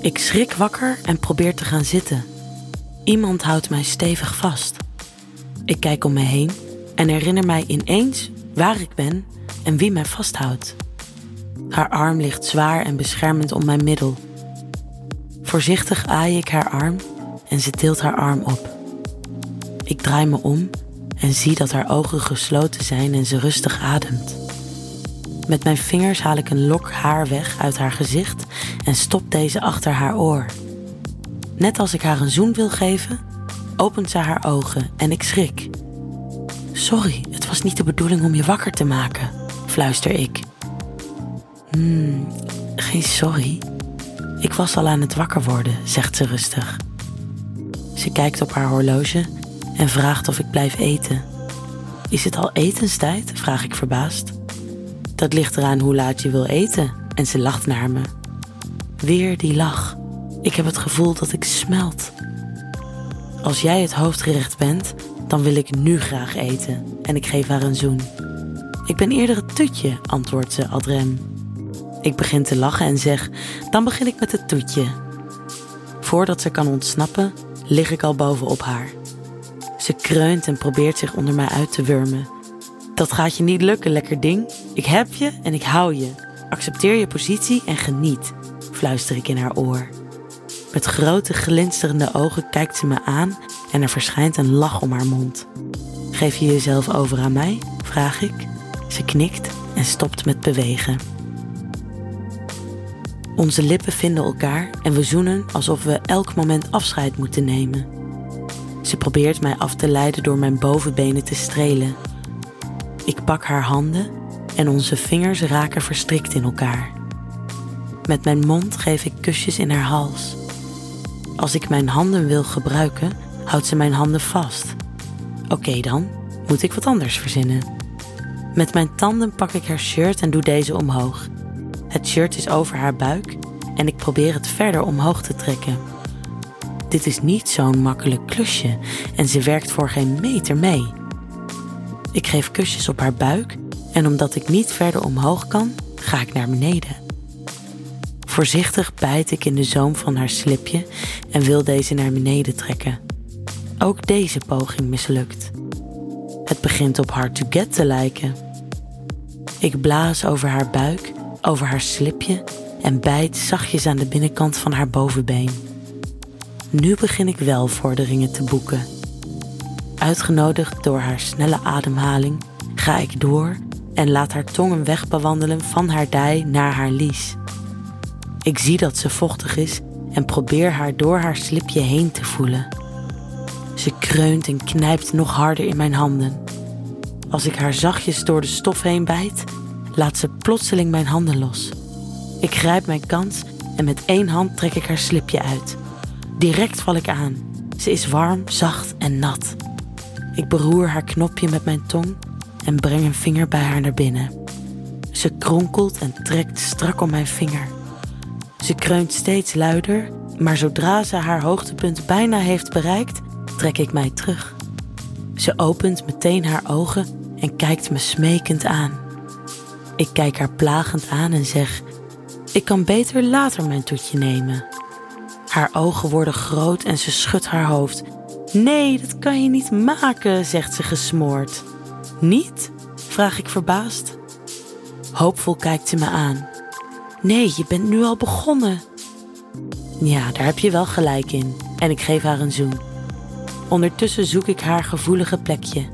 Ik schrik wakker en probeer te gaan zitten. Iemand houdt mij stevig vast. Ik kijk om me heen en herinner mij ineens waar ik ben en wie mij vasthoudt. Haar arm ligt zwaar en beschermend om mijn middel. Voorzichtig aai ik haar arm en ze tilt haar arm op. Ik draai me om en zie dat haar ogen gesloten zijn en ze rustig ademt. Met mijn vingers haal ik een lok haar weg uit haar gezicht en stop deze achter haar oor. Net als ik haar een zoen wil geven, opent ze haar ogen en ik schrik. Sorry, het was niet de bedoeling om je wakker te maken, fluister ik. Hmm, geen sorry. Ik was al aan het wakker worden, zegt ze rustig. Ze kijkt op haar horloge en vraagt of ik blijf eten. Is het al etenstijd? vraag ik verbaasd. Dat ligt eraan hoe laat je wil eten. En ze lacht naar me. Weer die lach. Ik heb het gevoel dat ik smelt. Als jij het hoofdgerecht bent, dan wil ik nu graag eten. En ik geef haar een zoen. Ik ben eerder het toetje, antwoordt ze adrem. Ik begin te lachen en zeg: Dan begin ik met het toetje. Voordat ze kan ontsnappen, lig ik al bovenop haar. Ze kreunt en probeert zich onder mij uit te wurmen. Dat gaat je niet lukken, lekker ding. Ik heb je en ik hou je. Accepteer je positie en geniet, fluister ik in haar oor. Met grote glinsterende ogen kijkt ze me aan en er verschijnt een lach om haar mond. Geef je jezelf over aan mij? vraag ik. Ze knikt en stopt met bewegen. Onze lippen vinden elkaar en we zoenen alsof we elk moment afscheid moeten nemen. Ze probeert mij af te leiden door mijn bovenbenen te strelen. Ik pak haar handen en onze vingers raken verstrikt in elkaar. Met mijn mond geef ik kusjes in haar hals. Als ik mijn handen wil gebruiken, houdt ze mijn handen vast. Oké dan, moet ik wat anders verzinnen. Met mijn tanden pak ik haar shirt en doe deze omhoog. Het shirt is over haar buik en ik probeer het verder omhoog te trekken. Dit is niet zo'n makkelijk klusje en ze werkt voor geen meter mee. Ik geef kusjes op haar buik en omdat ik niet verder omhoog kan, ga ik naar beneden. Voorzichtig bijt ik in de zoom van haar slipje en wil deze naar beneden trekken. Ook deze poging mislukt. Het begint op hard to get te lijken. Ik blaas over haar buik, over haar slipje en bijt zachtjes aan de binnenkant van haar bovenbeen. Nu begin ik wel vorderingen te boeken. Uitgenodigd door haar snelle ademhaling ga ik door en laat haar tong een weg bewandelen van haar dij naar haar lies. Ik zie dat ze vochtig is en probeer haar door haar slipje heen te voelen. Ze kreunt en knijpt nog harder in mijn handen. Als ik haar zachtjes door de stof heen bijt, laat ze plotseling mijn handen los. Ik grijp mijn kans en met één hand trek ik haar slipje uit. Direct val ik aan. Ze is warm, zacht en nat. Ik beroer haar knopje met mijn tong en breng een vinger bij haar naar binnen. Ze kronkelt en trekt strak om mijn vinger. Ze kreunt steeds luider, maar zodra ze haar hoogtepunt bijna heeft bereikt, trek ik mij terug. Ze opent meteen haar ogen en kijkt me smekend aan. Ik kijk haar plagend aan en zeg: Ik kan beter later mijn toetje nemen. Haar ogen worden groot en ze schudt haar hoofd. Nee, dat kan je niet maken, zegt ze gesmoord. Niet? vraag ik verbaasd. Hoopvol kijkt ze me aan. Nee, je bent nu al begonnen. Ja, daar heb je wel gelijk in. En ik geef haar een zoen. Ondertussen zoek ik haar gevoelige plekje.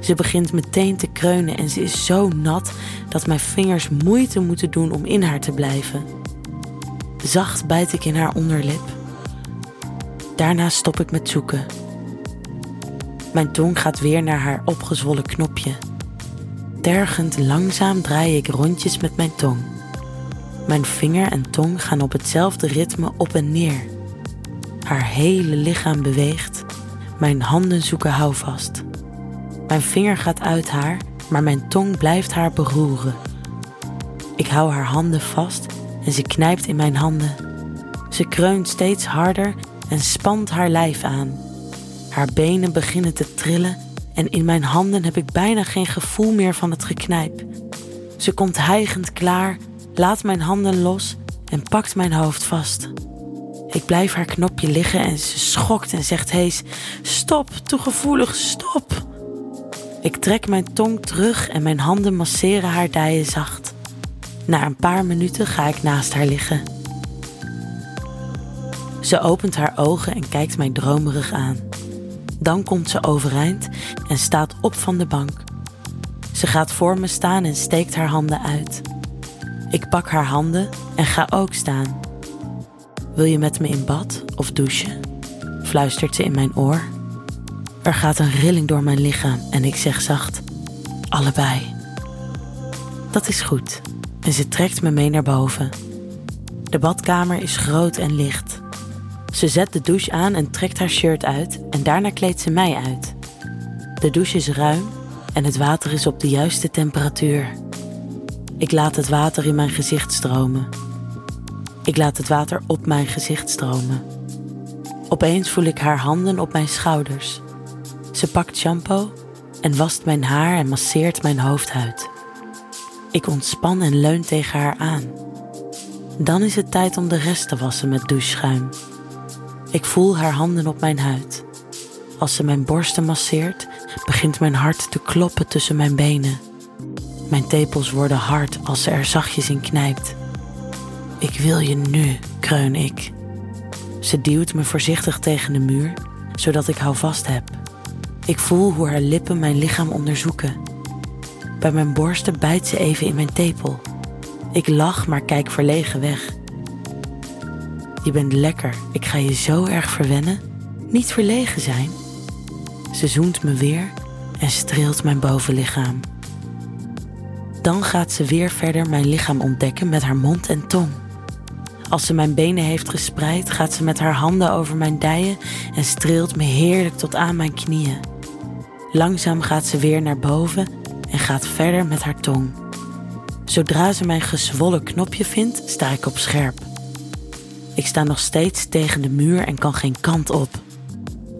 Ze begint meteen te kreunen en ze is zo nat dat mijn vingers moeite moeten doen om in haar te blijven. Zacht bijt ik in haar onderlip. Daarna stop ik met zoeken. Mijn tong gaat weer naar haar opgezwollen knopje. Tergend langzaam draai ik rondjes met mijn tong. Mijn vinger en tong gaan op hetzelfde ritme op en neer. Haar hele lichaam beweegt. Mijn handen zoeken houvast. Mijn vinger gaat uit haar, maar mijn tong blijft haar beroeren. Ik hou haar handen vast en ze knijpt in mijn handen. Ze kreunt steeds harder en spant haar lijf aan. Haar benen beginnen te trillen en in mijn handen heb ik bijna geen gevoel meer van het geknijp. Ze komt hijgend klaar, laat mijn handen los en pakt mijn hoofd vast. Ik blijf haar knopje liggen en ze schokt en zegt hees: Stop, toegevoelig, stop. Ik trek mijn tong terug en mijn handen masseren haar dijen zacht. Na een paar minuten ga ik naast haar liggen. Ze opent haar ogen en kijkt mij dromerig aan. Dan komt ze overeind en staat op van de bank. Ze gaat voor me staan en steekt haar handen uit. Ik pak haar handen en ga ook staan. Wil je met me in bad of douchen? fluistert ze in mijn oor. Er gaat een rilling door mijn lichaam en ik zeg zacht: Allebei. Dat is goed en ze trekt me mee naar boven. De badkamer is groot en licht. Ze zet de douche aan en trekt haar shirt uit en daarna kleedt ze mij uit. De douche is ruim en het water is op de juiste temperatuur. Ik laat het water in mijn gezicht stromen. Ik laat het water op mijn gezicht stromen. Opeens voel ik haar handen op mijn schouders. Ze pakt shampoo en wast mijn haar en masseert mijn hoofdhuid. Ik ontspan en leun tegen haar aan. Dan is het tijd om de rest te wassen met doucheschuim. Ik voel haar handen op mijn huid. Als ze mijn borsten masseert, begint mijn hart te kloppen tussen mijn benen. Mijn tepels worden hard als ze er zachtjes in knijpt. Ik wil je nu, kreun ik. Ze duwt me voorzichtig tegen de muur, zodat ik houvast heb. Ik voel hoe haar lippen mijn lichaam onderzoeken. Bij mijn borsten bijt ze even in mijn tepel. Ik lach, maar kijk verlegen weg. Je bent lekker, ik ga je zo erg verwennen. Niet verlegen zijn. Ze zoent me weer en streelt mijn bovenlichaam. Dan gaat ze weer verder mijn lichaam ontdekken met haar mond en tong. Als ze mijn benen heeft gespreid, gaat ze met haar handen over mijn dijen en streelt me heerlijk tot aan mijn knieën. Langzaam gaat ze weer naar boven en gaat verder met haar tong. Zodra ze mijn gezwollen knopje vindt, sta ik op scherp. Ik sta nog steeds tegen de muur en kan geen kant op.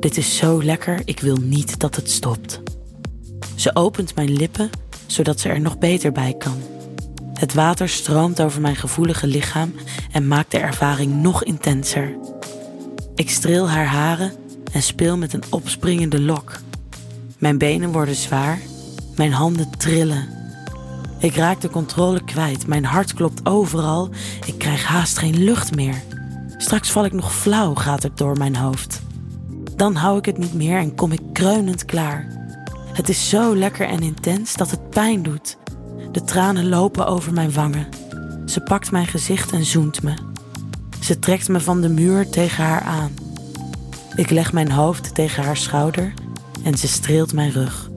Dit is zo lekker, ik wil niet dat het stopt. Ze opent mijn lippen, zodat ze er nog beter bij kan. Het water stroomt over mijn gevoelige lichaam en maakt de ervaring nog intenser. Ik streel haar haren en speel met een opspringende lok. Mijn benen worden zwaar, mijn handen trillen. Ik raak de controle kwijt, mijn hart klopt overal, ik krijg haast geen lucht meer. Straks val ik nog flauw, gaat het door mijn hoofd. Dan hou ik het niet meer en kom ik kreunend klaar. Het is zo lekker en intens dat het pijn doet. De tranen lopen over mijn wangen. Ze pakt mijn gezicht en zoent me. Ze trekt me van de muur tegen haar aan. Ik leg mijn hoofd tegen haar schouder en ze streelt mijn rug.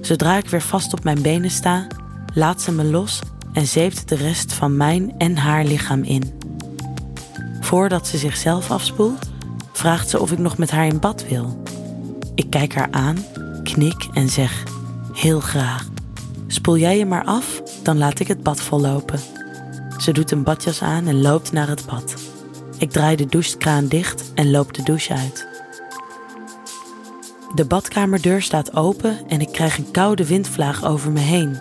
Zodra ik weer vast op mijn benen sta, laat ze me los en zeept de rest van mijn en haar lichaam in. Voordat ze zichzelf afspoelt, vraagt ze of ik nog met haar in bad wil. Ik kijk haar aan, knik en zeg: Heel graag. Spoel jij je maar af, dan laat ik het bad vollopen. Ze doet een badjas aan en loopt naar het bad. Ik draai de douchekraan dicht en loop de douche uit. De badkamerdeur staat open en ik krijg een koude windvlaag over me heen.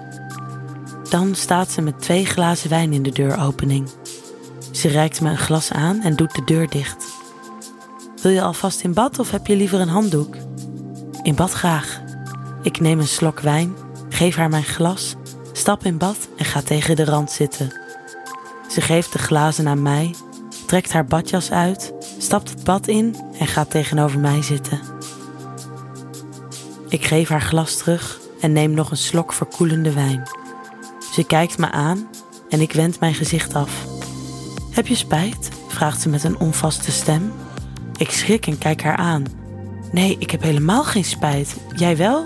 Dan staat ze met twee glazen wijn in de deuropening. Ze reikt me een glas aan en doet de deur dicht. Wil je alvast in bad of heb je liever een handdoek? In bad graag. Ik neem een slok wijn, geef haar mijn glas, stap in bad en ga tegen de rand zitten. Ze geeft de glazen aan mij, trekt haar badjas uit, stapt het bad in en gaat tegenover mij zitten. Ik geef haar glas terug en neem nog een slok verkoelende wijn. Ze kijkt me aan en ik wend mijn gezicht af. Heb je spijt? vraagt ze met een onvaste stem. Ik schrik en kijk haar aan. Nee, ik heb helemaal geen spijt. Jij wel?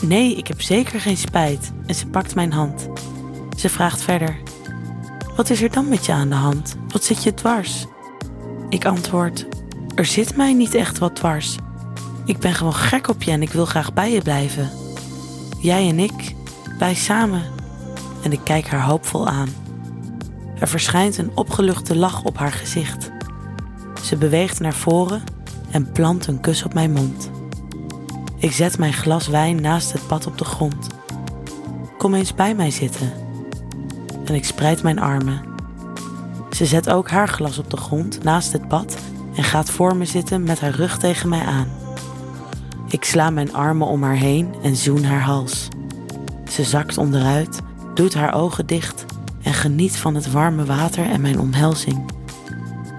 Nee, ik heb zeker geen spijt. En ze pakt mijn hand. Ze vraagt verder. Wat is er dan met je aan de hand? Wat zit je dwars? Ik antwoord. Er zit mij niet echt wat dwars. Ik ben gewoon gek op je en ik wil graag bij je blijven. Jij en ik, wij samen. En ik kijk haar hoopvol aan. Er verschijnt een opgeluchte lach op haar gezicht. Ze beweegt naar voren en plant een kus op mijn mond. Ik zet mijn glas wijn naast het bad op de grond. Kom eens bij mij zitten. En ik spreid mijn armen. Ze zet ook haar glas op de grond naast het bad en gaat voor me zitten met haar rug tegen mij aan. Ik sla mijn armen om haar heen en zoen haar hals. Ze zakt onderuit, doet haar ogen dicht en geniet van het warme water en mijn omhelzing.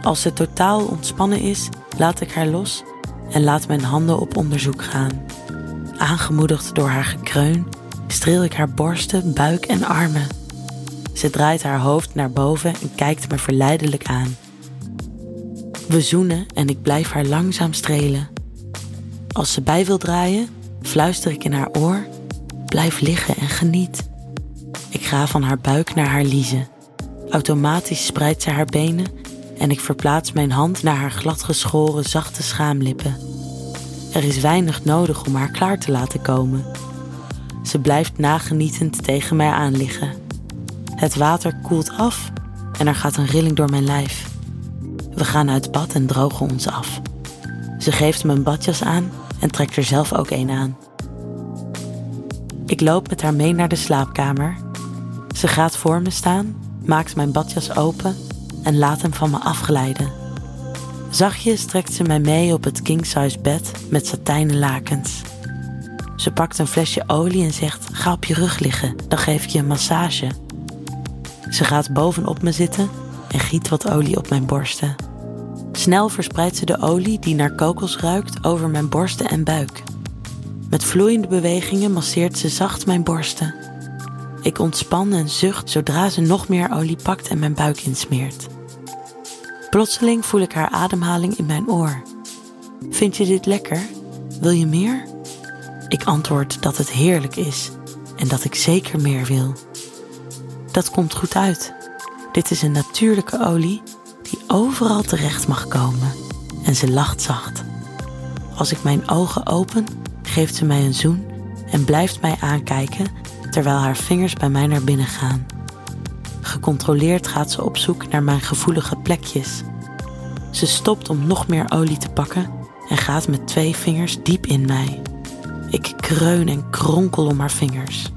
Als ze totaal ontspannen is, laat ik haar los en laat mijn handen op onderzoek gaan. Aangemoedigd door haar gekreun, streel ik haar borsten, buik en armen. Ze draait haar hoofd naar boven en kijkt me verleidelijk aan. We zoenen en ik blijf haar langzaam strelen. Als ze bij wil draaien, fluister ik in haar oor: blijf liggen en geniet. Ga van haar buik naar haar liezen. Automatisch spreidt ze haar benen en ik verplaats mijn hand naar haar gladgeschoren, zachte schaamlippen. Er is weinig nodig om haar klaar te laten komen. Ze blijft nagenietend tegen mij aan liggen. Het water koelt af en er gaat een rilling door mijn lijf. We gaan uit bad en drogen ons af. Ze geeft me een badjas aan en trekt er zelf ook een aan. Ik loop met haar mee naar de slaapkamer. Ze gaat voor me staan, maakt mijn badjas open en laat hem van me afglijden. Zachtjes trekt ze mij mee op het king-size bed met satijnen lakens. Ze pakt een flesje olie en zegt: Ga op je rug liggen, dan geef ik je een massage. Ze gaat bovenop me zitten en giet wat olie op mijn borsten. Snel verspreidt ze de olie die naar kokos ruikt over mijn borsten en buik. Met vloeiende bewegingen masseert ze zacht mijn borsten. Ik ontspan en zucht zodra ze nog meer olie pakt en mijn buik insmeert. Plotseling voel ik haar ademhaling in mijn oor. Vind je dit lekker? Wil je meer? Ik antwoord dat het heerlijk is en dat ik zeker meer wil. Dat komt goed uit. Dit is een natuurlijke olie die overal terecht mag komen. En ze lacht zacht. Als ik mijn ogen open, geeft ze mij een zoen en blijft mij aankijken terwijl haar vingers bij mij naar binnen gaan. Gecontroleerd gaat ze op zoek naar mijn gevoelige plekjes. Ze stopt om nog meer olie te pakken en gaat met twee vingers diep in mij. Ik kreun en kronkel om haar vingers.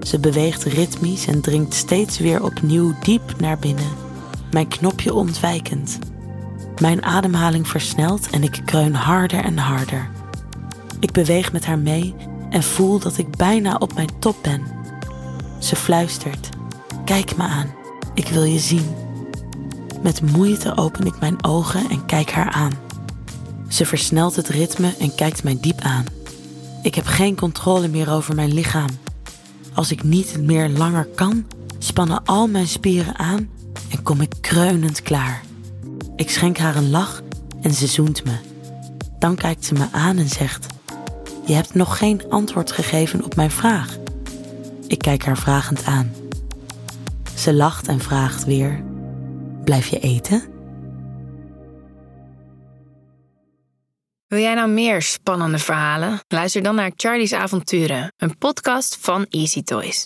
Ze beweegt ritmisch en dringt steeds weer opnieuw diep naar binnen, mijn knopje ontwijkend. Mijn ademhaling versnelt en ik kreun harder en harder. Ik beweeg met haar mee en voel dat ik bijna op mijn top ben. Ze fluistert: Kijk me aan, ik wil je zien. Met moeite open ik mijn ogen en kijk haar aan. Ze versnelt het ritme en kijkt mij diep aan. Ik heb geen controle meer over mijn lichaam. Als ik niet meer langer kan, spannen al mijn spieren aan en kom ik kreunend klaar. Ik schenk haar een lach en ze zoent me. Dan kijkt ze me aan en zegt: Je hebt nog geen antwoord gegeven op mijn vraag. Ik kijk haar vragend aan. Ze lacht en vraagt weer: Blijf je eten? Wil jij nou meer spannende verhalen? Luister dan naar Charlie's Avonturen, een podcast van Easy Toys.